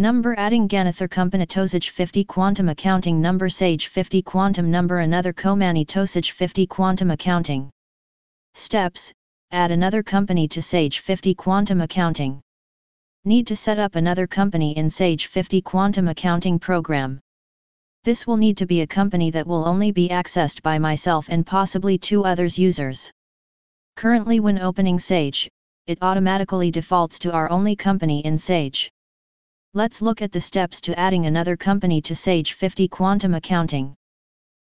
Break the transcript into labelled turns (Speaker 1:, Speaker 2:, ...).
Speaker 1: Number adding Ganather Company to Sage 50 Quantum Accounting Number Sage 50 Quantum Number Another Komani to Sage 50 Quantum Accounting Steps Add another company to Sage 50 Quantum Accounting Need to set up another company in Sage 50 Quantum Accounting Program. This will need to be a company that will only be accessed by myself and possibly two others users. Currently when opening Sage, it automatically defaults to our only company in Sage. Let's look at the steps to adding another company to Sage 50 Quantum Accounting.